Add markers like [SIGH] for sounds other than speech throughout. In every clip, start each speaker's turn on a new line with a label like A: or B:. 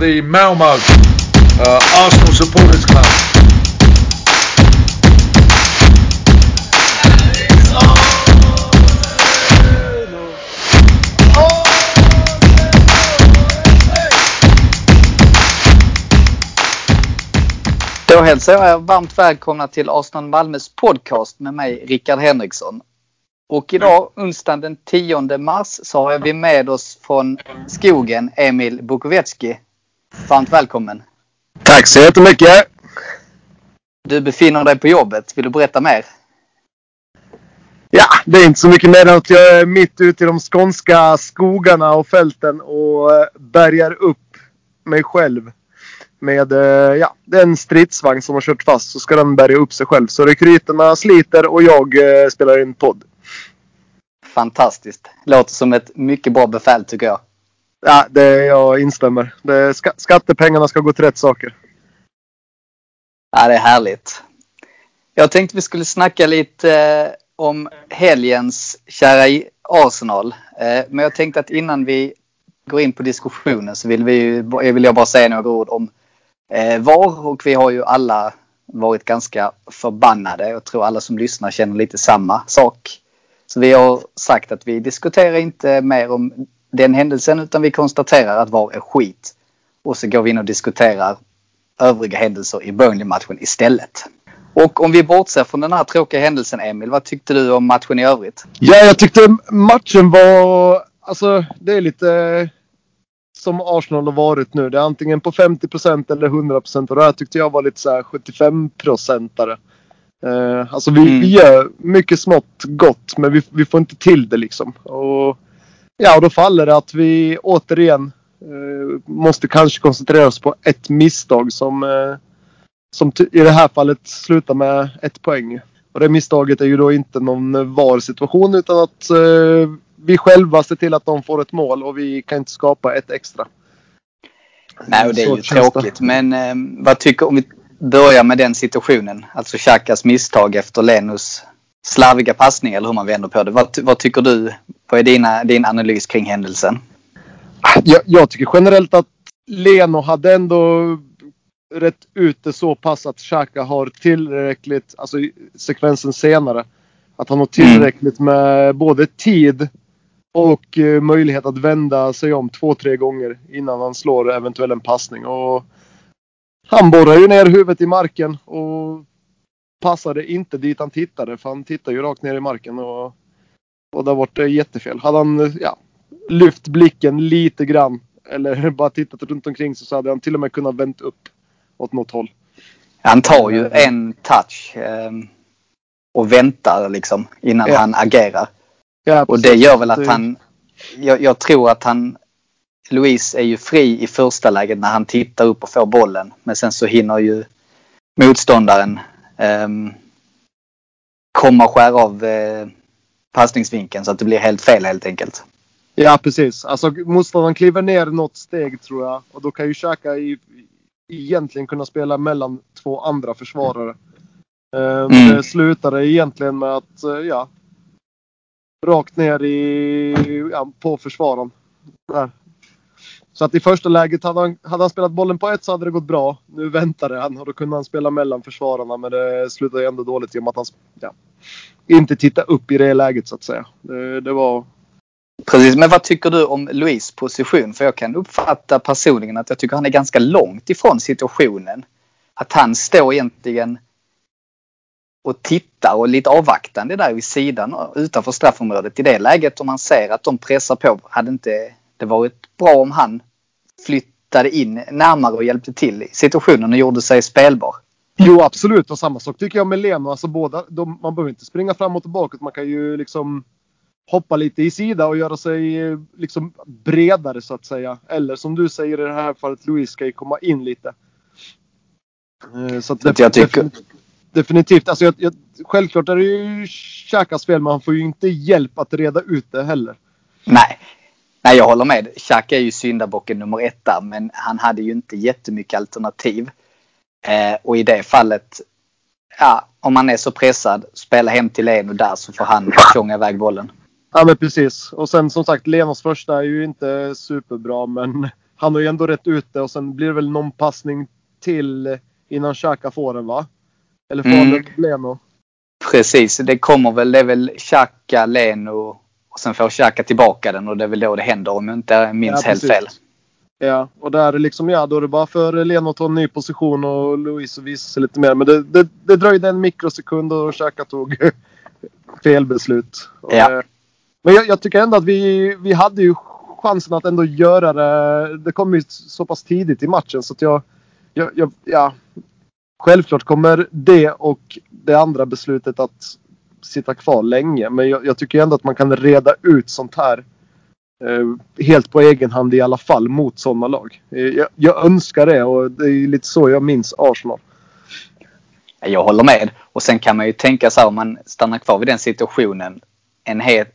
A: the Malmo uh, Arsenal Supporters Club.
B: Då hälsar jag er varmt välkomna till Arsenal Malmös podcast med mig Rickard Henriksson. Och idag, onsdagen den 10 mars, så har vi med oss från skogen Emil Bukovetski. Varmt välkommen!
C: Tack så jättemycket!
B: Du befinner dig på jobbet. Vill du berätta mer?
C: Ja, det är inte så mycket mer än att jag är mitt ute i de skånska skogarna och fälten och eh, bärgar upp mig själv. Med, eh, ja, det är en stridsvagn som har kört fast så ska den bärga upp sig själv. Så rekryterna sliter och jag eh, spelar in podd.
B: Fantastiskt! Låter som ett mycket bra befäl tycker jag.
C: Ja, det, jag instämmer. Det, ska, skattepengarna ska gå till rätt saker.
B: Ja, det är härligt. Jag tänkte vi skulle snacka lite eh, om helgens kära Arsenal. Eh, men jag tänkte att innan vi går in på diskussionen så vill, vi, eh, vill jag bara säga några ord om eh, VAR och vi har ju alla varit ganska förbannade. Jag tror alla som lyssnar känner lite samma sak. Så vi har sagt att vi diskuterar inte mer om den händelsen utan vi konstaterar att VAR är skit. Och så går vi in och diskuterar övriga händelser i Burnley-matchen istället. Och om vi bortser från den här tråkiga händelsen Emil, vad tyckte du om matchen i övrigt?
C: Ja, jag tyckte matchen var... Alltså, det är lite som Arsenal har varit nu. Det är antingen på 50% eller 100 och det här tyckte jag var lite så här 75 procentare. Uh, alltså vi, mm. vi gör mycket smått gott men vi, vi får inte till det liksom. Och, ja, och då faller det att vi återigen uh, måste kanske koncentrera oss på ett misstag som, uh, som i det här fallet slutar med ett poäng. Och det misstaget är ju då inte någon VAR-situation utan att vi själva ser till att de får ett mål och vi kan inte skapa ett extra.
B: Nej, och det är ju tråkigt. Det. Men eh, vad tycker om vi börjar med den situationen? Alltså Xhakas misstag efter Lenus slarviga passning eller hur man vänder på det. Vad, vad tycker du? Vad är dina, din analys kring händelsen?
C: Jag, jag tycker generellt att Leno hade ändå rätt ut det så pass att Xhaka har tillräckligt, alltså sekvensen senare, att han har tillräckligt med både tid och eh, möjlighet att vända sig om två, tre gånger innan han slår eventuell en passning. Och han borrar ju ner huvudet i marken och passade inte dit han tittade. För han tittar ju rakt ner i marken och, och det har varit jättefel. Hade han ja, lyft blicken lite grann eller [LAUGHS] bara tittat runt omkring så hade han till och med kunnat vänt upp åt något håll.
B: Han tar ju en touch eh, och väntar liksom innan ja. han agerar. Ja, och det gör väl att han... Jag, jag, tror att han... Louise är ju fri i första läget när han tittar upp och får bollen. Men sen så hinner ju motståndaren komma och skära av uh, passningsvinkeln så att det blir helt fel helt enkelt.
C: Ja precis. Alltså motståndaren kliver ner något steg tror jag. Och då kan ju Xhaka i, egentligen kunna spela mellan två andra försvarare. Um, mm. Det slutade egentligen med att, uh, ja, rakt ner i, ja, på försvararen. Där. Så att i första läget hade han, hade han spelat bollen på ett så hade det gått bra. Nu väntade han och då kunde han spela mellan försvararna men det slutade ändå dåligt i och med att han ja, inte tittade upp i det läget så att säga. Det, det var...
B: Precis, men vad tycker du om Louis position? För jag kan uppfatta personligen att jag tycker han är ganska långt ifrån situationen. Att han står egentligen och tittar och lite avvaktande där vid sidan utanför straffområdet. I det läget om man ser att de pressar på hade inte det varit bra om han flyttade in närmare och hjälpte till i situationen och gjorde sig spelbar.
C: Jo absolut och samma sak tycker jag med Leno. Alltså båda, de, man behöver inte springa fram och tillbaka. Man kan ju liksom hoppa lite i sida och göra sig liksom bredare så att säga. Eller som du säger i det här fallet, Louise ska ju komma in lite.
B: Eh, så att jag tycker,
C: definitivt. Alltså jag, jag, självklart är det ju Xhakas fel, men han får ju inte hjälp att reda ut det heller.
B: Nej, Nej jag håller med. Xhaka är ju syndabocken nummer ett där, men han hade ju inte jättemycket alternativ. Eh, och i det fallet, ja, om man är så pressad, spela hem till Leno där så får han tjonga iväg bollen.
C: Ja men precis. Och sen som sagt, Lenos första är ju inte superbra, men han har ju ändå rätt ut det och sen blir det väl någon passning till innan Xhaka får den va? Eller får
B: Mm.
C: han till Leno?
B: Precis, det kommer väl, det är väl Xhaka, Leno och sen får Xhaka tillbaka den och det är väl då det händer om jag inte minns
C: Ja,
B: helt fel.
C: Ja, och där är liksom, ja, då är det bara för Leno att ta en ny position och Luis att visa sig lite mer. Men det, det, det dröjde en mikrosekund och Xhaka tog [LAUGHS] fel beslut. Och,
B: Ja.
C: eh, Men jag, jag tycker ändå att vi, vi hade ju chansen att ändå göra det. Det kom ju så pass tidigt i matchen så att jag, jag, jag ja. Självklart kommer det och det andra beslutet att sitta kvar länge. Men jag, jag tycker ändå att man kan reda ut sånt här eh, helt på egen hand i alla fall mot sådana lag. Eh, jag, jag önskar det och det är lite så jag minns Arsenal.
B: Jag håller med. Och sen kan man ju tänka så här om man stannar kvar vid den situationen. En het,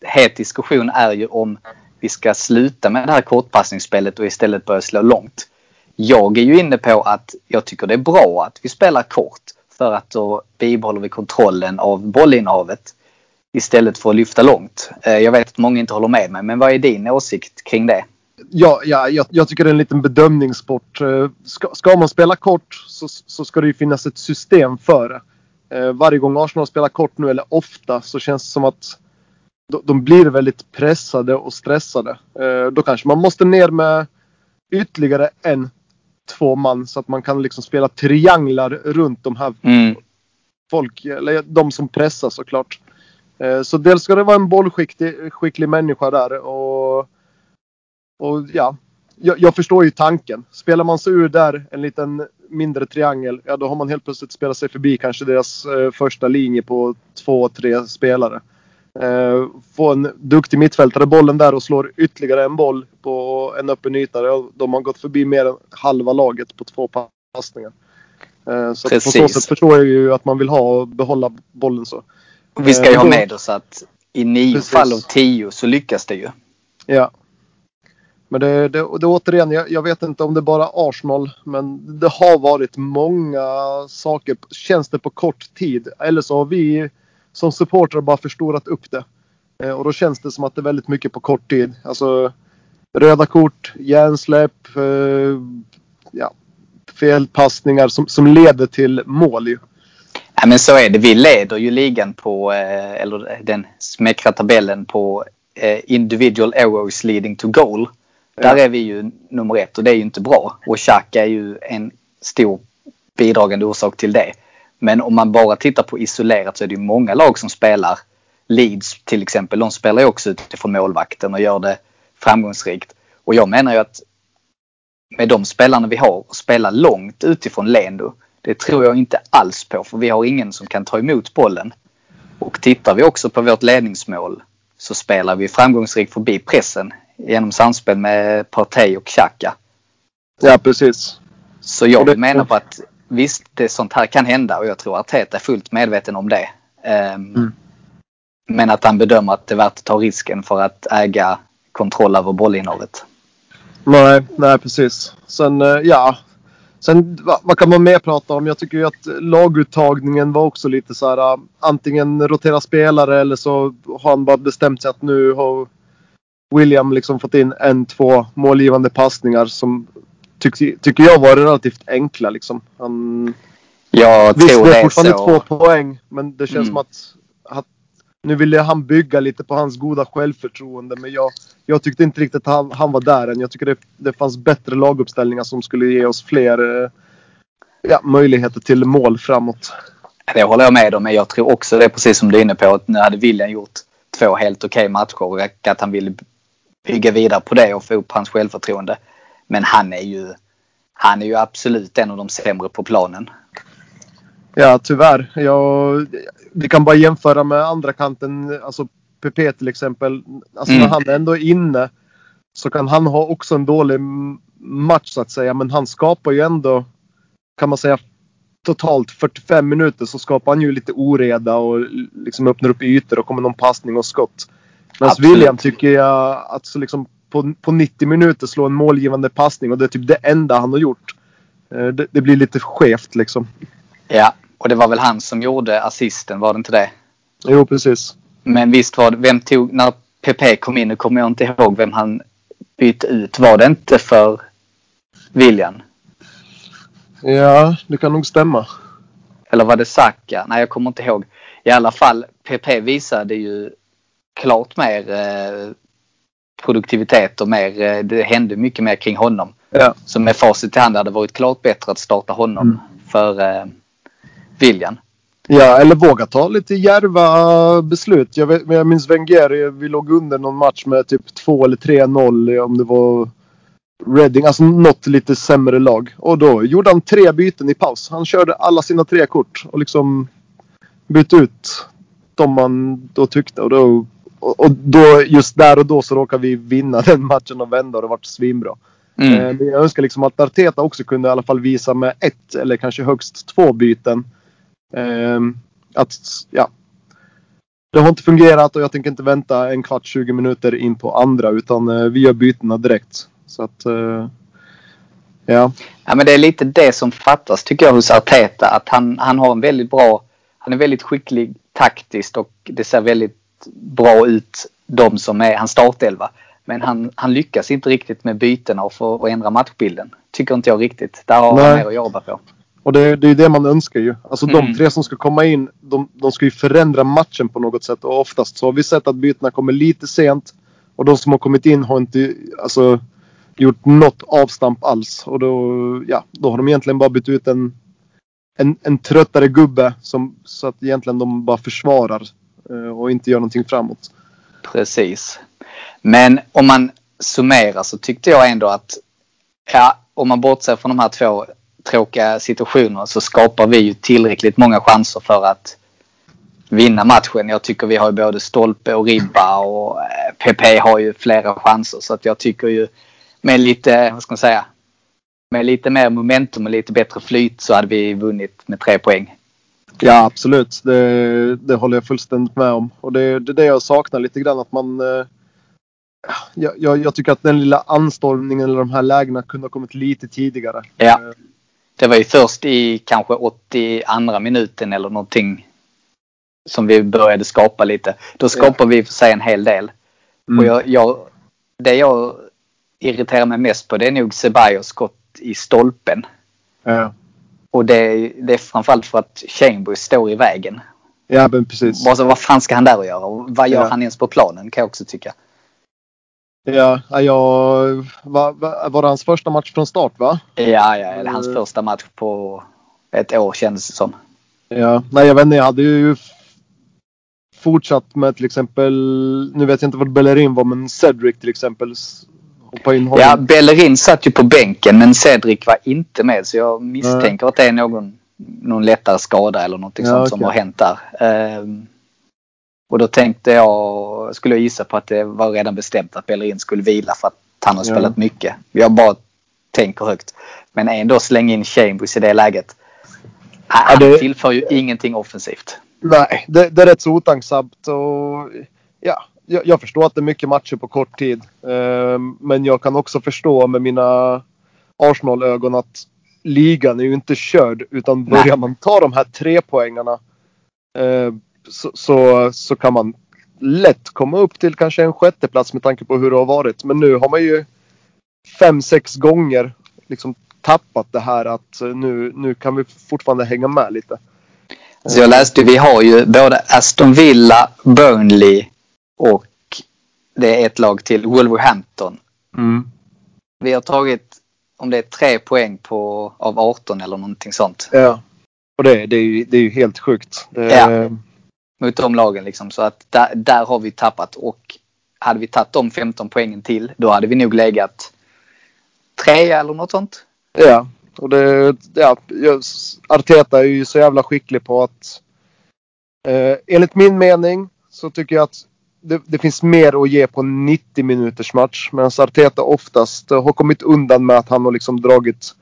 B: het diskussion är ju om vi ska sluta med det här kortpassningsspelet och istället börja slå långt. Jag är ju inne på att jag tycker det är bra att vi spelar kort för att då bibehåller vi kontrollen av bollinnehavet istället för att lyfta långt. Eh, jag vet att många inte håller med mig, men vad är din åsikt kring det?
C: Ja, ja jag, jag tycker det är en liten bedömningssport. Eh, ska, ska man spela kort så, så ska det ju finnas ett system för det. Eh, varje gång Arsenal spelar kort nu, eller ofta, så känns det som att de, blir väldigt pressade och stressade. Då kanske man måste ner med ytterligare en, två man så att man kan liksom spela trianglar runt de här
B: Mm.
C: folk, eller de som pressar såklart. Eh, Så dels ska det vara en bollskicklig skicklig människa där och, och ja, jag, jag förstår ju tanken. Spelar man sig ur där en liten mindre triangel, ja då har man helt plötsligt spelat sig förbi kanske deras eh, första linje på två, tre spelare. Eh, få en duktig mittfältare bollen där och slår ytterligare en boll på en öppen yta. De har gått förbi mer än halva laget på två passningar. Eh, Så på så sätt förstår jag ju att man vill ha och behålla bollen så.
B: Vi ska ju
C: Eh,
B: ha
C: då-
B: med oss att i nio
C: Precis.
B: fall av tio så lyckas det ju.
C: Ja. Men det, det, det återigen, jag, jag vet inte om det är bara Arsenal, men det har varit många saker, känns det på kort tid. Eller så har vi som supportrar bara förstorat upp det. Eh, och då känns det som att det är väldigt mycket på kort tid. Alltså röda kort, hjärnsläpp, eh, ja, felpassningar som, som leder till mål ju.
B: Ja, men så är det. Vi leder ju ligan på, eh, eller den smäckra tabellen på eh, individual errors leading to goal. Där
C: Ja.
B: är vi ju nummer ett och det är ju inte bra. Och Xhaka är ju en stor bidragande orsak till det. Men om man bara tittar på isolerat så är det ju många lag som spelar. Leeds till exempel, de spelar ju också utifrån målvakten och gör det framgångsrikt. Och jag menar ju att med de spelarna vi har och spela långt utifrån Lendo. Det tror jag inte alls på för vi har ingen som kan ta emot bollen. Och tittar vi också på vårt ledningsmål så spelar vi framgångsrikt förbi pressen genom samspel med Partey och Xhaka.
C: Ja, precis.
B: Så jag
C: Och det-
B: vill mena på att visst, det, sånt här kan hända och jag tror att Arteta är fullt medveten om det. Ehm,
C: Mm.
B: Men att han bedömer att det är värt att ta risken för att äga kontroll över bollinnehavet.
C: Nej, nej precis. Sen, eh, ja. Sen vad, vad kan man mer prata om? Jag tycker ju att laguttagningen var också lite så här. eh, Antingen rotera spelare eller så har han bara bestämt sig att nu har William liksom fått in en, två målgivande passningar som tyck, tycker jag var relativt enkla liksom. Han,
B: Jag
C: visst,
B: tror
C: det är fortfarande
B: så.
C: två poäng, men det känns
B: Mm.
C: som att, att nu ville han bygga lite på hans goda självförtroende, men jag, jag tyckte inte riktigt att han, han var där än. Jag tycker det, det fanns bättre laguppställningar som skulle ge oss fler eh, ja, möjligheter till mål framåt.
B: Det håller jag med om. Men jag tror också det är precis som du är inne på. Att nu hade William gjort två helt okej matcher och att han ville bygga vidare på det och få upp hans självförtroende. Men han är ju, han är ju absolut en av de sämre på planen.
C: Ja, tyvärr. Jag, vi kan bara jämföra med andra kanten, alltså PP till exempel. Alltså
B: Mm.
C: när han ändå är inne så kan han ha också en dålig match så att säga. Men han skapar ju ändå, kan man säga, totalt 45 minuter så skapar han ju lite oreda och liksom öppnar upp ytor och kommer någon passning och skott.
B: Absolut.
C: William tycker jag att så liksom på, på 90 minuter slå en målgivande passning och det är typ det enda han har gjort. Eh, Det, det blir lite skevt liksom.
B: Ja, och det var väl han som gjorde assisten, var det inte det?
C: Jo, precis.
B: Men visst var det, vem tog, när PP kom in, nu kommer jag inte ihåg vem han bytte ut. Var det inte för William?
C: Ja, det kan nog stämma.
B: Eller var det Saka? Nej, jag kommer inte ihåg. I alla fall, PP visade ju klart mer eh, produktivitet och mer, eh, det hände mycket mer kring honom.
C: Ja.
B: Så med facit i hand hade det varit klart bättre att starta honom
C: Mm.
B: för eh, William.
C: Ja, eller våga ta lite djärva beslut. Jag, vet, jag minns Wenger, vi låg under någon match med typ 2 eller 3-0 om det var Reading, alltså något lite sämre lag. Och då gjorde han tre byten i paus. Han körde alla sina tre kort och liksom bytte ut de man då tyckte. Och då, och då just där och då så råkade vi vinna [LAUGHS] den matchen och vända och det vart svinbra.
B: Mm.
C: Eh, Men jag önskar liksom att Arteta också kunde i alla fall visa med ett eller kanske högst två byten. Ehm, att, ja. Det har inte fungerat och jag tänker inte vänta en kvart, 20 minuter in på andra utan eh, vi gör bytena direkt. Så att, eh, ja.
B: Ja, men det är lite det som fattas tycker jag hos Arteta. Att han, han har en väldigt bra, han är väldigt skicklig taktiskt och det ser väldigt bra ut de som är hans startelva. Men han, han lyckas inte riktigt med bytena och och ändra matchbilden. Tycker inte jag riktigt. Där har han
C: Nej.
B: mer att jobba på.
C: Och det, det är ju det man önskar ju. Alltså de
B: Mm.
C: tre som ska komma in, de, de ska ju förändra matchen på något sätt. Och oftast så har vi sett att bytena kommer lite sent. Och de som har kommit in har inte alltså, gjort något avstamp alls. Och då, ja, då har de egentligen bara bytt ut en, en, en tröttare gubbe. Som, så att egentligen de bara försvarar. Eh, och inte gör någonting framåt.
B: Precis. Men om man summerar så tyckte jag ändå att ja, om man bortser från de här två tråkiga situationerna så skapar vi ju tillräckligt många chanser för att vinna matchen. Jag tycker vi har ju både stolpe och ribba och eh, PP har ju flera chanser så att jag tycker ju med lite, vad ska man säga, med lite mer momentum och lite bättre flyt så hade vi vunnit med tre poäng.
C: Ja absolut. Det, det håller jag fullständigt med om. Och det, det är det jag saknar lite grann. Att man... eh, Jag, jag, jag tycker att den lilla anstormningen eller de här lägena kunde ha kommit lite tidigare.
B: Ja.
C: Eh,
B: Det var ju först i kanske 82 minuten eller någonting som vi började skapa lite. Då skapade vi i och för sig en hel del.
C: Mm.
B: Och jag, jag, det jag irriterar mig mest på det är nog Ceballos skott i stolpen.
C: Ja.
B: Och det, det är framförallt för att Chambers står i vägen.
C: ja men precis.
B: Alltså, vad fan ska han där och göra? Och vad gör
C: Ja.
B: han ens på planen kan jag också tycka.
C: Ja, ja, jag, var, var, var det hans första match från start va?
B: Ja, ja, eller hans
C: Mm.
B: första match på ett år kändes det som.
C: Ja, nej jag vet inte. Jag hade ju fortsatt med till exempel, nu vet jag inte vad Bellerin var, men Cedric till exempel. Hoppa in honom.
B: Ja, Bellerin satt ju på bänken men Cedric var inte med så jag misstänker att det är någon, någon lättare skada eller någonting
C: Ja,
B: sånt som
C: okej.
B: har hänt där. Ehm, och då tänkte jag, skulle jag gissa på att det var redan bestämt att Bellerin skulle vila för att han har
C: Ja.
B: spelat mycket. Jag bara tänker högt. Men ändå slänga in Chambers i det läget. Han
C: det-
B: tillför ju ingenting offensivt.
C: Nej, det, det är rätt så otacksamt och ja, jag, jag förstår att det är mycket matcher på kort tid. Ehm, men jag kan också förstå med mina Arsenal-ögon att ligan är ju inte körd utan börjar
B: Nej.
C: man ta de här tre poängarna eh, så, så, så kan man lätt komma upp till kanske en sjätteplats med tanke på hur det har varit. Men nu har man ju fem, sex gånger liksom tappat det här att eh, nu, nu kan vi fortfarande hänga med lite.
B: Så jag läste, vi har ju både Aston Villa, Burnley och det är ett lag till, Wolverhampton.
C: Mm.
B: Vi har tagit, om det är tre poäng på, av 18 eller någonting sånt.
C: Ja. Och det, det, är, ju, det är ju helt sjukt. Det,
B: Ja. Mot de lagen liksom. Så att där, där har vi tappat och hade vi tagit de 15 poängen till då hade vi nog legat tre eller något sånt.
C: ja. Och det, ja, Arteta är ju så jävla skicklig på att eh, enligt min mening så tycker jag att det, det finns mer att ge på en 90 minuters match. Medan Arteta oftast har kommit undan med att han har liksom dragit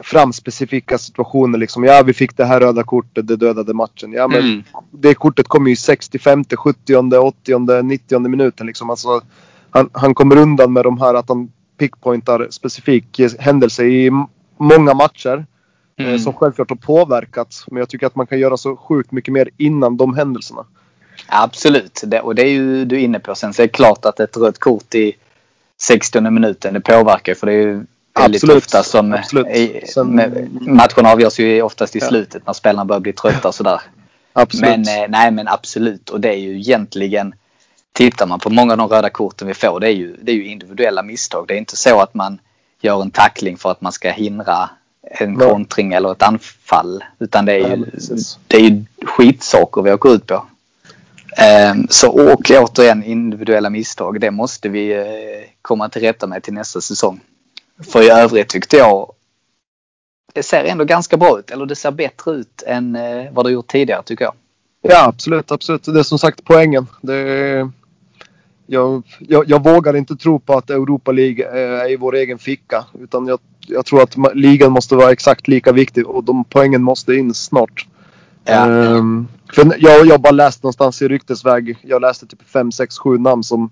C: fram specifika situationer. Liksom, ja, vi fick det här röda kortet, det dödade matchen. Ja, men
B: Mm.
C: det kortet kommer ju 65, 70, 80, 90 minuten. Liksom. Alltså, han, han kommer undan med de här att han pickpointar specifik händelse i många matcher. eh,
B: Mm.
C: Som självklart har påverkat. Men jag tycker att man kan göra så sjukt mycket mer innan de händelserna.
B: Absolut, det, och det är ju du inne på. Sen så är det klart att ett rött kort i 60 minuten. Det påverkar för det är ju väldigt
C: Absolut,
B: ofta som i,
C: Sen-
B: med, matchen avgörs ju oftast i
C: Ja.
B: slutet när spelarna börjar bli trötta och sådär.
C: Absolut.
B: Men eh, nej men absolut och det är ju egentligen Tittar man på många av de röda korten vi får det är ju, det är ju individuella misstag. Det är inte så att man gör en tackling för att man ska hindra en
C: Nej.
B: kontring eller ett anfall. Utan det är ju, det är ju skitsaker vi åker ut på. Ehm, så och återigen individuella misstag. Det måste vi eh, komma till rätta med till nästa säsong. För i övrigt tyckte jag det ser ändå ganska bra ut. Eller det ser bättre ut än eh, vad det gjort tidigare tycker jag.
C: Ja, absolut. absolut. Det är som sagt poängen. Det är, jag, jag, jag vågar inte tro på att Europa League eh, är i vår egen ficka. Utan jag, jag tror att ligan måste vara exakt lika viktig och de poängen måste in snart.
B: Ja.
C: Ehm, för jag, jag bara läste någonstans i ryktesväg. Jag läste typ 5, 6, 7 namn som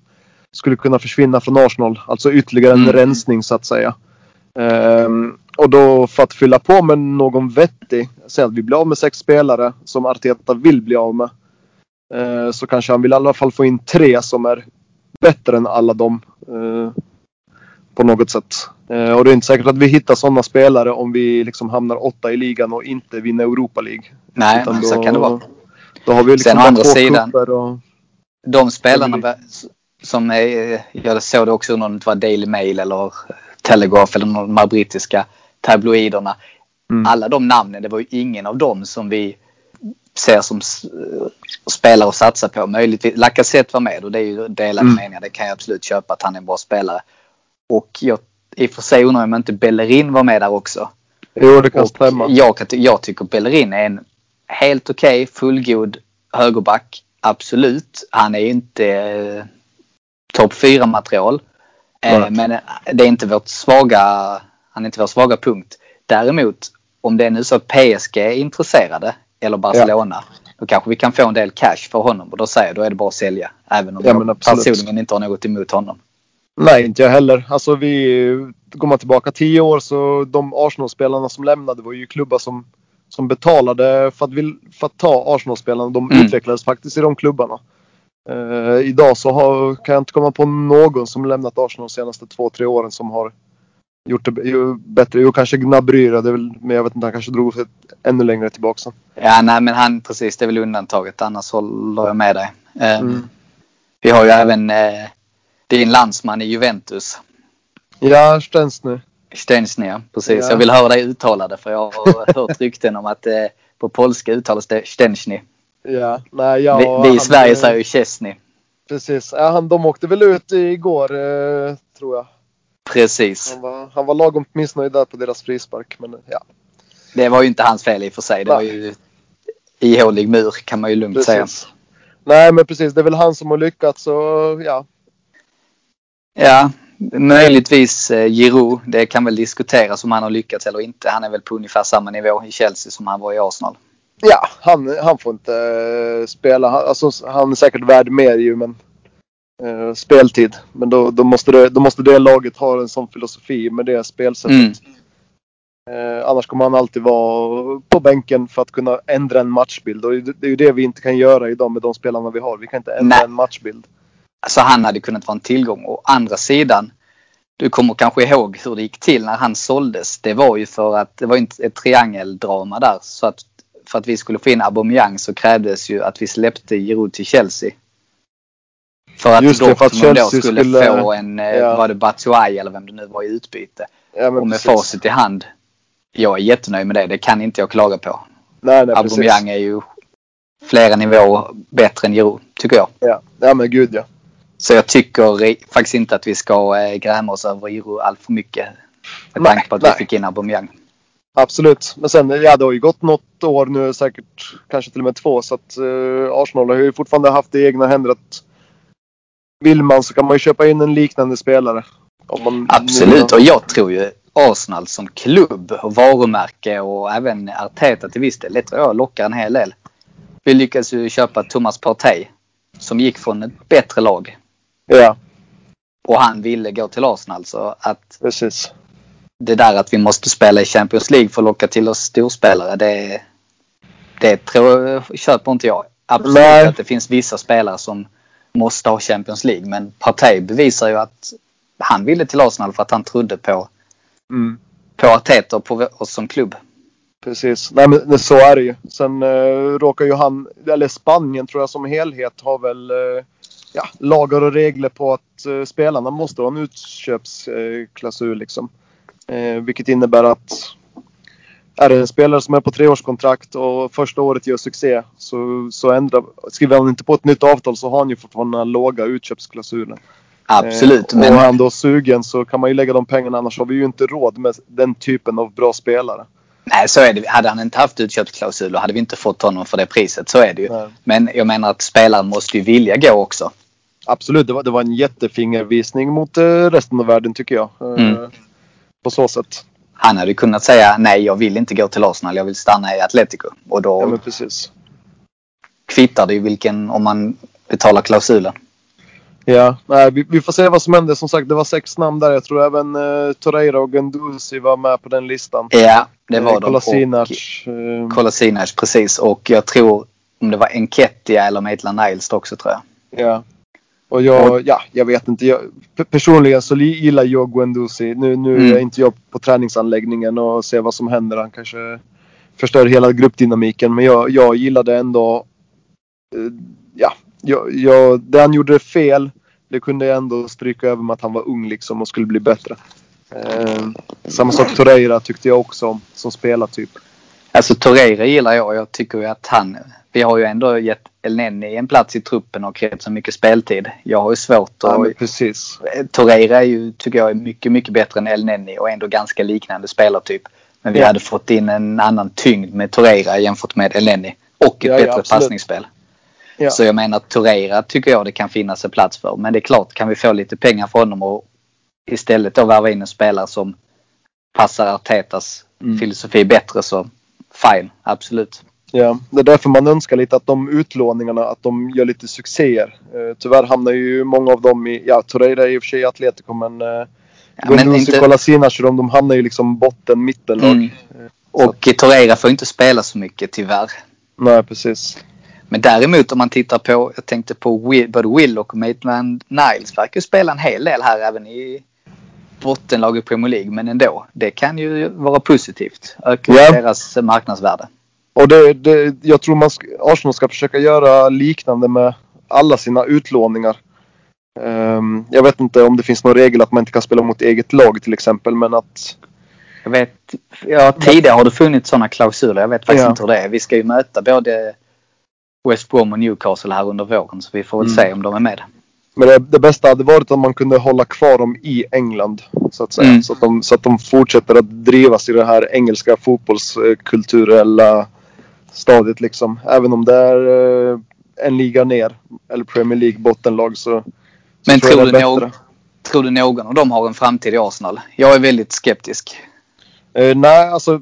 C: skulle kunna försvinna från Arsenal. Alltså ytterligare en
B: Mm.
C: rensning så att säga. Ehm, och då för att fylla på med någon vettig. Säg att vi blir av med sex spelare som Arteta vill bli av med. Eh, så kanske han vill i alla fall få in tre som är bättre än alla dem. eh, på något sätt. Eh, och det är inte säkert att vi hittar sådana spelare om vi liksom hamnar åtta i ligan och inte vinner Europa League.
B: Nej,
C: Utan
B: så kan det vara.
C: Då har vi liksom
B: Sen å andra sidan-
C: och...
B: De spelarna som är, jag såg det också under om det var Daily Mail eller Telegraph eller de här brittiska tabloiderna.
C: Mm.
B: Alla de namnen, det var ju ingen av dem som vi ser som spelare att satsa på. Möjligtvis, Lacazette var med och det är ju delade
C: Mm.
B: meningar. Det kan jag absolut köpa att han är en bra spelare. Och jag, i och för sig undrar jag om inte Bellerin var med där också.
C: Jo, det kan
B: Och
C: stämma.
B: jag, jag tycker Bellerin är en helt okej, fullgod högerback. Absolut. Han är inte eh, topp 4 material. Eh, men det är inte vårt svaga, han är inte vår svaga punkt. Däremot om det är nu så att PSG är intresserade eller Barcelona. Då kanske vi kan få en del cash för honom och då säger jag då är det bara att sälja. Även om
C: Ja,
B: jag personligen inte har något emot honom.
C: Nej, inte jag heller. Alltså vi, går man tillbaka tio år så de Arsenal-spelarna som lämnade var ju klubbar som, som betalade för att, vill, för att ta Arsenal-spelarna. De
B: Mm.
C: utvecklades faktiskt i de klubbarna. Eh, idag så har, kan jag inte komma på någon som lämnat Arsenal de senaste två, tre åren som har gjort det bättre. Jo, kanske Gnabry, det är väl, men jag vet inte, han kanske drog sig ännu längre tillbaka. sen.
B: Ja, nej men han precis, det är väl undantaget. Annars håller jag med dig. Eh,
C: Mm.
B: Vi har ju även eh, din landsman i Juventus.
C: Ja, Stensny.
B: Stensny, ja. Precis.
C: Ja.
B: Jag vill höra dig uttala det för jag har [LAUGHS] hört rykten om att eh, på polska uttalas det Stensny.
C: Ja, nej, ja,
B: vi, vi i
C: han-
B: Sverige säger ju Chesney.
C: Precis. Ja, han, de åkte väl ut igår, eh, tror jag.
B: Precis.
C: Han var, han var lagom missnöjd där på deras frispark. Men ja,
B: Det var ju inte hans fel i och för sig. Det var ju ihålig mur kan man ju lugnt säga.
C: precis. Nej, men precis. Det är väl han som har lyckats. Och, ja.
B: Ja, möjligtvis eh, Giroud. Det kan väl diskuteras om han har lyckats eller inte. Han är väl på ungefär samma nivå i Chelsea som han var i Arsenal.
C: ja, han, han får inte eh, spela. Han, alltså, han är säkert värd mer ju, men eh, speltid. Men då, då, måste det, då måste det laget ha en sån filosofi med det spelsättet.
B: Mm.
C: Eh, annars kommer han alltid vara på bänken för att kunna ändra en matchbild. Och det, det är ju det vi inte kan göra idag med de spelarna vi har. Vi kan inte ändra
B: Nej.
C: en matchbild.
B: Alltså han hade kunnat vara en tillgång. Å andra sidan, du kommer kanske ihåg hur det gick till när han såldes. Det var ju för att det var inte ett triangeldrama där. Så att för att vi skulle få in Aubameyang så krävdes ju att vi släppte Giroud till Chelsea. För att
C: Just det, för att
B: Dortmund då skulle,
C: skulle-
B: få en, eh,
C: ja.
B: var det Batshuayi eller vem det nu var i utbyte.
C: Ja,
B: Och med
C: precis.
B: facit i hand. Jag är jättenöjd med det. Det kan inte jag klaga på.
C: Nej, nej, precis.
B: Aubameyang är ju flera nivåer bättre än Giroud, tycker jag.
C: Ja. ja, men gud ja.
B: Så jag tycker faktiskt inte att vi ska eh, gräma oss över Giroud allt för mycket. Med
C: Nej,
B: tanke på att
C: nej.
B: vi fick in Aubameyang.
C: Absolut. Men sen, ja det har ju gått något år nu, säkert kanske till och med två. Så att eh, Arsenal har ju fortfarande haft det i egna händer att vill man så kan man ju köpa in en liknande spelare. Man,
B: Absolut, och jag tror ju Arsenal som klubb och varumärke och även Arteta till viss del, det tror jag lockar en hel del. Vi lyckades ju köpa Thomas Partey som gick från ett bättre lag
C: Ja,
B: och han ville gå till Arsenal. Så att
C: precis.
B: det där att vi måste spela i Champions League för att locka till oss storspelare, det, det tror, köper inte jag. Absolut
C: Nej.
B: att det finns vissa spelare som måste ha Champions League, men Partey bevisar ju att han ville till Arsenal för att han trodde på,
C: Mm.
B: på Arteta och på oss som klubb.
C: Precis. Nej men så är det ju. Sen eh, råkar ju han, eller Spanien tror jag som helhet har väl eh, ja, lagar och regler på att eh, spelarna måste ha en utköpsklausul liksom. Eh, vilket innebär att är det en spelare som är på treårskontrakt och första året gör succé så, så ändrar, skriver han inte på ett nytt avtal så har han ju fortfarande låga utköpsklausulen.
B: Absolut.
C: Eh,
B: men,
C: är han då sugen så kan man ju lägga de pengarna annars har vi ju inte råd med den typen av bra spelare.
B: nej, så är det. Hade han inte haft utköpsklausuler hade vi inte fått honom för det priset. Så är det ju.
C: Nej.
B: Men jag menar att spelaren måste ju vilja gå också.
C: Absolut, det var, det var en jättefingervisning mot eh, resten av världen tycker jag. Eh,
B: Mm.
C: På så sätt.
B: Han hade kunnat säga nej, jag vill inte gå till Arsenal. Jag vill stanna i Atletico. Och då
C: Ja men precis.
B: kvittar det ju vilken, om man betalar klausulen.
C: Ja, nej, vi, vi får se vad som händer. Som sagt, det var sex namn där. Jag tror även eh, Torreira och Guendouzi var med på den listan.
B: Ja, det var
C: Eh,
B: de.
C: Kolasinac.
B: Och-
C: eh,
B: Kolasinac, precis. Och jag tror om det var Enketia eller Maitland Niles också tror jag.
C: Ja. Och jag, ja, jag vet inte. Jag, pe- personligen så gillar jag Guendouzi. Nu, nu
B: Mm.
C: är inte jag på träningsanläggningen och ser vad som händer. Han kanske förstör hela gruppdynamiken. Men jag, jag gillade ändå... eh, ja, jag, jag, det han gjorde fel. Det kunde jag ändå stryka över med att han var ung liksom och skulle bli bättre. Eh, samma sak Torreira tyckte jag också om som spelartyp.
B: Alltså Torreira gillar jag. Jag tycker ju att han... Vi har ju ändå gett Elneny en plats i truppen och rätt så mycket speltid. Jag har ju svårt
C: Ja,
B: att...
C: men precis.
B: Torreira är ju, tycker jag, är mycket, mycket bättre än Elneny och ändå ganska liknande spelartyp. Men vi
C: Ja.
B: hade fått in en annan tyngd med Torreira jämfört med Elneny. Och ett
C: Ja, ja,
B: bättre passningsspel.
C: Ja.
B: Så jag menar Torreira tycker jag det kan finnas en plats för. Men det är klart, kan vi få lite pengar för honom och istället då värva in en spelare som passar Artetas
C: Mm.
B: filosofi bättre så fine, absolut.
C: Ja, det är därför man önskar lite att de utlåningarna, att de gör lite succéer. Eh, tyvärr hamnar ju många av dem i, ja Torreira är i och för sig i Atletico men eh,
B: Ja, men
C: Guendouzi,
B: inte-
C: Kolasinac, de, de hamnar ju liksom botten, mittenlag.
B: Mm. Och Torreira får inte spela så mycket tyvärr.
C: Nej precis.
B: Men däremot om man tittar på, jag tänkte på Will, både Will och Maitland Niles verkar ju spela en hel del här även i bottenlag i Premier League. Men ändå, det kan ju vara positivt. Öka
C: Ja.
B: deras marknadsvärde.
C: Och det, det, jag tror man ska, Arsenal ska försöka göra liknande med alla sina utlåningar. Ehm, jag vet inte om det finns någon regel att man inte kan spela mot eget lag till exempel men att
B: Jag vet, ja, tidigare har det funnits sådana klausuler. Jag vet faktiskt
C: Ja.
B: inte hur det är. Vi ska ju möta både West Brom och Newcastle här under våren så vi får väl
C: Mm.
B: se om de är med.
C: Men det, det bästa hade varit om man kunde hålla kvar dem i England. Så att säga.
B: Mm.
C: Så, att de, så att de fortsätter att drivas i det här engelska fotbollskulturella stadiet liksom. Även om det är eh, en liga ner. Eller Premier League bottenlag så, så
B: Men
C: tror
B: tror du,
C: är
B: nå-
C: bättre.
B: tror du någon av dem har en framtid i Arsenal? Jag är väldigt skeptisk.
C: Eh, nej, alltså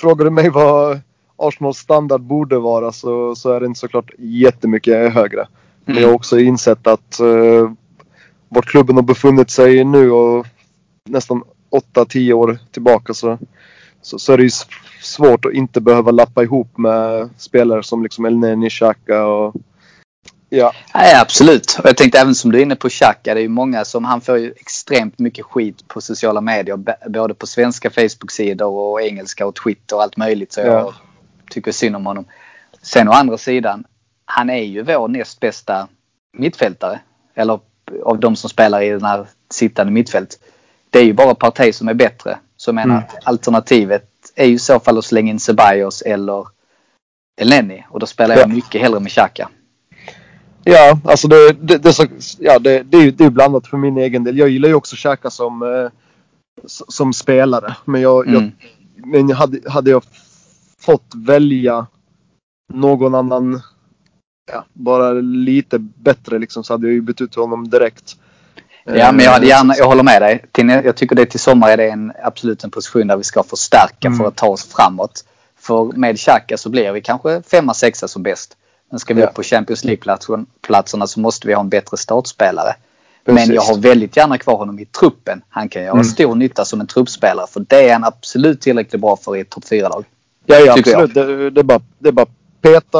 C: frågar du mig vad Arsenals standard borde vara så, så är den såklart jättemycket högre. Men
B: Mm.
C: jag har också insett att eh, vart klubben har befunnit sig nu och nästan 8-10 år tillbaka så, så, så är det ju svårt att inte behöva lappa ihop med spelare som liksom Elneny, Xhaka och ja.
B: Nej, absolut. Och jag tänkte även som du är inne på Xhaka. Det är ju många som, han får ju extremt mycket skit på sociala medier. Både på svenska Facebook-sidor och engelska och Twitter och allt möjligt. Så jag
C: Ja.
B: tycker synd om honom. Sen å andra sidan, han är ju vår näst bästa mittfältare. Eller av de som spelar i den här sittande mittfält. Det är ju bara Partey som är bättre. Så jag menar
C: Mm.
B: att alternativet är ju i så fall att slänga in Ceballos eller Elneny. Och då spelar jag
C: Ja.
B: mycket hellre med Xhaka.
C: Ja, alltså det, det, det, så, ja, det, det, är ju- det är blandat för min egen del. Jag gillar ju också Xhaka som, eh, som spelare. Men, jag, jag,
B: Mm.
C: men hade, hade jag fått välja någon annan, ja, bara lite bättre liksom, så hade jag ju bytt ut honom direkt.
B: Ja, men jag hade
C: Eh,
B: gärna, jag håller med dig. Till, jag tycker det till sommar är det en, absolut en position där vi ska förstärka
C: Mm.
B: för att ta oss framåt. För med Xhaka så blir vi kanske femma, sexa som bäst. Men ska vi
C: Ja.
B: upp på Champions League-platserna så måste vi ha en bättre startspelare.
C: Precis.
B: Men jag har väldigt gärna kvar honom i truppen. Han kan göra
C: Mm.
B: stor nytta som en truppspelare. För det är han absolut tillräckligt bra för i ett topp 4-lag.
C: Ja, ja absolut. Det, det, är bara, det är bara peta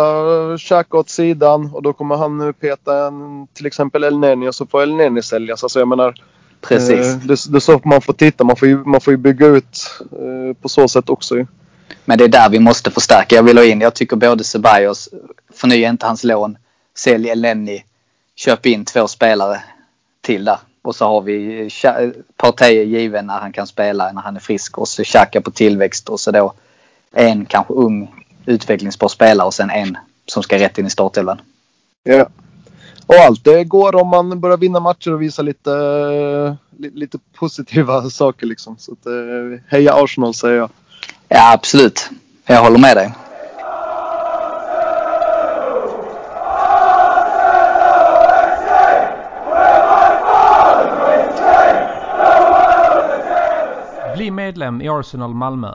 C: Xhaka åt sidan och då kommer han nu peta en, till exempel El Neni och så får El Neni säljas. Alltså jag menar,
B: Precis.
C: Eh, Det, det är så man får titta. Man får ju, man får ju bygga ut eh, på så sätt också ju.
B: Men det är där vi måste förstärka. Jag vill ha in, jag tycker både Ceballos, förnya inte hans lån, sälj Elneny, köp in två spelare till där. Och så har vi Cha- Partey given när han kan spela, när han är frisk. Och så Xhaka på tillväxt och så då en kanske ung utvecklingsbar spelare och sen en som ska rätt in i startelvan.
C: Ja. Och allt det går om man börjar vinna matcher och visa lite, eh, li- lite positiva [LAUGHS] saker liksom. Så att, eh, heja Arsenal säger jag.
B: Ja, absolut. Jag håller med dig.
D: Bli medlem i Arsenal Malmö.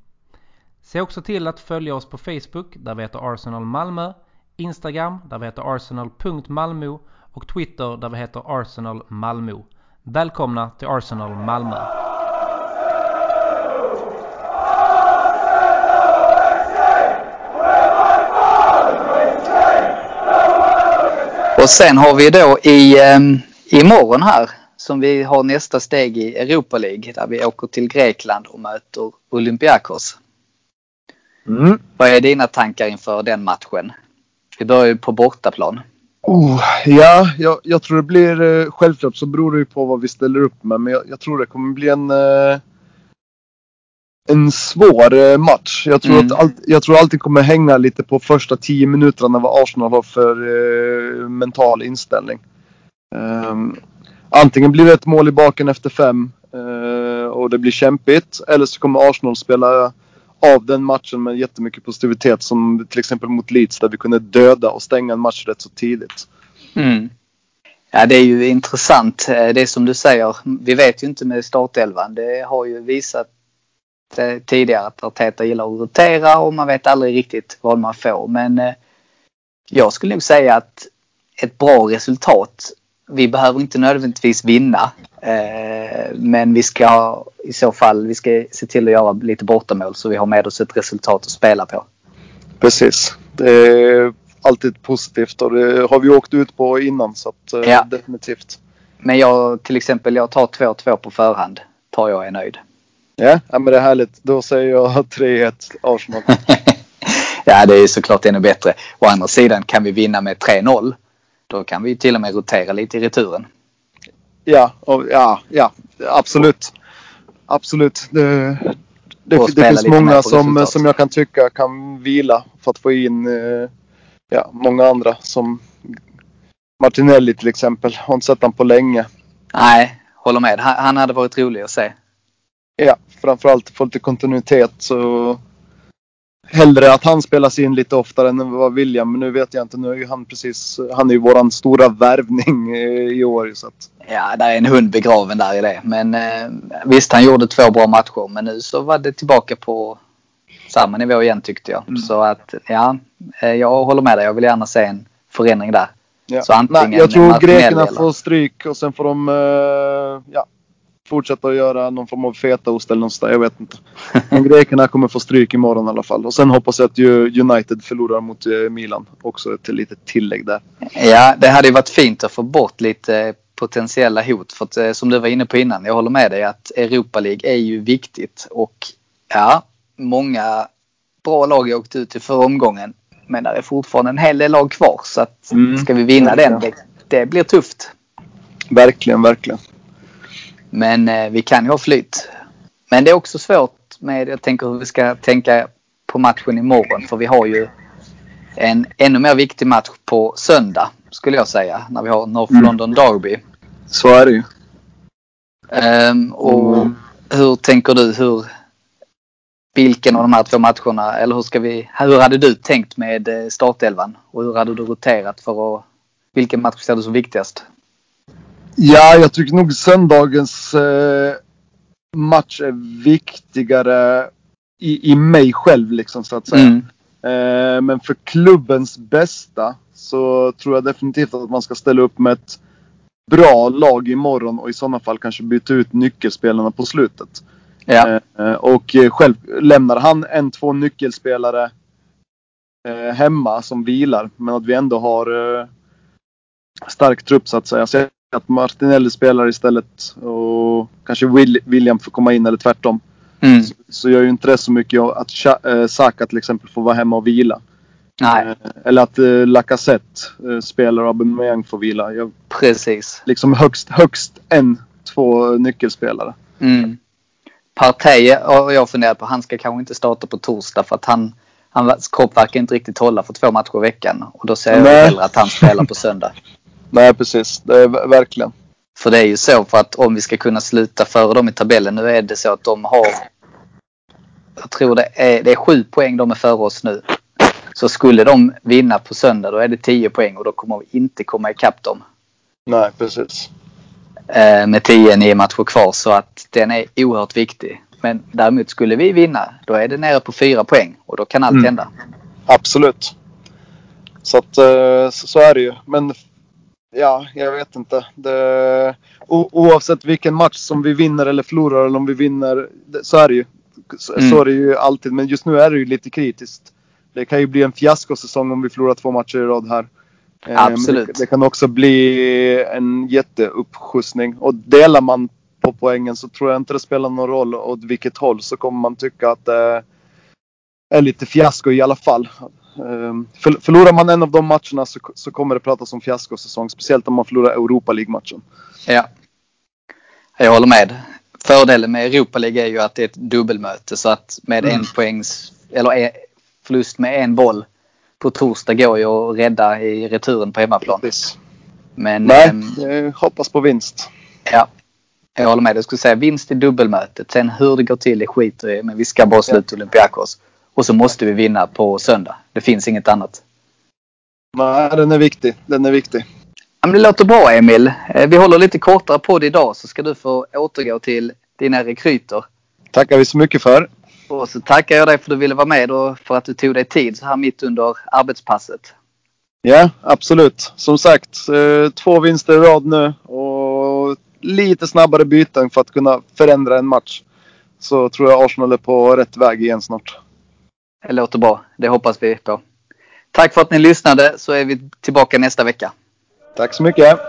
D: Se också till att följa oss på Facebook där vi heter Arsenal Malmö, Instagram där vi heter arsenal.malmo och Twitter där vi heter Arsenal Malmö. Välkomna till Arsenal Malmö!
B: Och sen har vi då i ehm, i morgon här som vi har nästa steg i Europa League där vi åker till Grekland och möter Olympiakos.
C: Mm.
B: Vad är dina tankar inför den matchen? Vi börjar ju på bortaplan.
C: Oh, ja, jag, jag tror det blir... eh, Självklart så beror det ju på vad vi ställer upp med. Men jag, jag tror det kommer bli en... eh, En svår eh, match. Jag tror,
B: Mm.
C: att allt, jag tror alltid kommer hänga lite på första tio minuterna vad Arsenal har för eh, mental inställning. Ehm, antingen blir det ett mål i baken efter fem eh, och det blir kämpigt. Eller så kommer Arsenal spela av den matchen med jättemycket positivitet som till exempel mot Leeds där vi kunde döda och stänga en match rätt så tidigt.
B: Mm. Ja, det är ju intressant. Eh, det är som du säger, vi vet ju inte med startelvan. Det har ju visat eh, tidigare att Arteta gillar att rotera och man vet aldrig riktigt vad man får. Men eh, jag skulle nog säga att ett bra resultat, vi behöver inte nödvändigtvis vinna. eh, Men vi ska i så fall, vi ska se till att göra lite bortamål så vi har med oss ett resultat att spela på.
C: Precis. Det är alltid positivt och det har vi åkt ut på innan så att, eh,
B: Ja.
C: definitivt.
B: Men jag till exempel, jag tar 2-2 på förhand. Tar jag är nöjd.
C: Ja, ja men det är härligt. Då säger jag 3-1 Arsenal. [LAUGHS]
B: ja, det är såklart ännu bättre. Å andra sidan kan vi vinna med 3-0. Då kan vi till och med rotera lite i returen.
C: ja, och, ja, ja, absolut. Absolut. Det, det, det finns många som, som jag kan tycka kan vila för att få in eh, ja, många andra som Martinelli till exempel. Har inte sett han på länge.
B: Nej, håller med. Han, han hade varit rolig att se.
C: Ja, framförallt få lite kontinuitet så hellre att han spelas in lite oftare än vad William. Men nu vet jag inte. Nu är ju han precis, han är ju våran stora värvning eh, i år. Så att,
B: Ja, där är en hund begraven där i det. Men eh, visst, han gjorde två bra matcher. Men nu så var det tillbaka på samma nivå igen tyckte jag. Så att, ja, eh, jag håller med dig. Jag vill gärna se en förändring där.
C: ja.
B: Så antingen
C: Nej, jag tror grekerna får stryk och sen får de ja, fortsätta att göra någon form av fetaost eller något sånt där. Jag vet inte. Men grekerna kommer få stryk imorgon i alla fall. Och sen hoppas jag att United förlorar mot eh, Milan. Också ett litet tillägg där.
B: Ja, det hade ju varit fint att få bort lite potentiella hot. För att, eh, som du var inne på innan, jag håller med dig att Europa League är ju viktigt. Och ja, många bra lag har åkt ut i förra omgången. Men det är fortfarande en hel del lag kvar. Så att
C: Mm.
B: ska vi vinna den, det, det blir tufft.
C: Verkligen, verkligen.
B: Men eh, vi kan ju ha flyt. Men det är också svårt med, jag tänker hur vi ska tänka på matchen imorgon. För vi har ju en ännu mer viktig match på söndag skulle jag säga. När vi har North
C: Mm.
B: London Derby.
C: Så är det ju.
B: Ehm, och
C: Mm.
B: hur tänker du? Hur, vilken av de här två matcherna, eller hur ska vi, hur hade du tänkt med eh, startelvan? Och hur hade du roterat för att, vilken match ser du som viktigast?
C: Ja, jag tycker nog söndagens eh, match är viktigare i, i mig själv liksom så att säga.
B: Mm.
C: Eh, men för klubbens bästa så tror jag definitivt att man ska ställa upp med ett bra lag imorgon och i sådana fall kanske byta ut nyckelspelarna på slutet.
B: Ja.
C: Eh, och själv lämnar han en, två nyckelspelare eh, hemma som vilar. Men att vi ändå har eh, stark trupp så att säga. Så att Martinelli spelar istället och kanske Will, William får komma in eller tvärtom.
B: Mm.
C: Så, så gör ju inte det så mycket att Cha- eh, Saka till exempel får vara hemma och vila.
B: Nej,
C: Eh, eller att eh, Lacazette eh, spelar och Aubameyang får vila. Jag,
B: precis.
C: liksom högst, högst en, två nyckelspelare.
B: Mm. Partey har jag funderat på. Han ska kanske inte starta på torsdag för att han, hans kropp verkar inte riktigt hålla för två matcher i veckan. Och då säger jag
C: Nej.
B: hellre att han spelar på söndag. [LAUGHS]
C: Nej precis, det är ver- verkligen.
B: För det är ju så för att om vi ska kunna sluta före dem i tabellen. Nu är det så att de har Jag tror det är, det är sju poäng de är före oss nu. Så skulle de vinna på söndag då är det 10 poäng och då kommer vi inte komma ikapp dem.
C: Nej precis.
B: Eh, med 10-9 matcher kvar så att den är oerhört viktig. Men däremot skulle vi vinna då är det nere på 4 poäng och då kan allt
C: Mm.
B: hända.
C: Absolut. Så att eh, så är det ju. Men ja, jag vet inte. Det, o, oavsett vilken match som vi vinner eller förlorar eller om vi vinner. det- Så är det ju. Så,
B: Mm.
C: så är det ju alltid. Men just nu är det ju lite kritiskt. Det kan ju bli en fiaskosäsong om vi förlorar två matcher i rad här. Eh,
B: Absolut.
C: Det, det kan också bli en jätteuppskjutsning. Och delar man på poängen så tror jag inte det spelar någon roll åt vilket håll så kommer man tycka att det är lite fiasko i alla fall. Ehm, För, förlorar man en av de matcherna så, så kommer det pratas om fiaskosäsong. Speciellt om man förlorar Europa League-matchen.
B: Ja. Jag håller med. Fördelen med Europa League är ju att det är ett dubbelmöte så att med
C: Mm.
B: en poängs eller förlust med en boll på torsdag går ju att rädda i returen på hemmaplan.
C: Precis.
B: Men
C: Nej,
B: ehm,
C: jag hoppas på vinst.
B: ja, jag håller med. Jag skulle säga vinst i dubbelmötet. Sen hur det går till det skiter i. Men vi ska bara sluta Olympiakos. Och så måste vi vinna på söndag. Det finns inget annat.
C: Nej, den är viktig. Den är viktig.
B: Ja, men det låter bra Emil. Eh, Vi håller lite kortare på det idag så ska du få återgå till dina rekryter.
C: Tackar vi så mycket för.
B: Och så tackar jag dig för att du ville vara med och för att du tog dig tid så här mitt under arbetspasset.
C: Ja, absolut. Som sagt, eh, två vinster i rad nu och lite snabbare byten för att kunna förändra en match. Så tror jag Arsenal är på rätt väg igen snart.
B: Det låter bra. Det hoppas vi på. Tack för att ni lyssnade så är vi tillbaka nästa vecka.
C: Tack så mycket.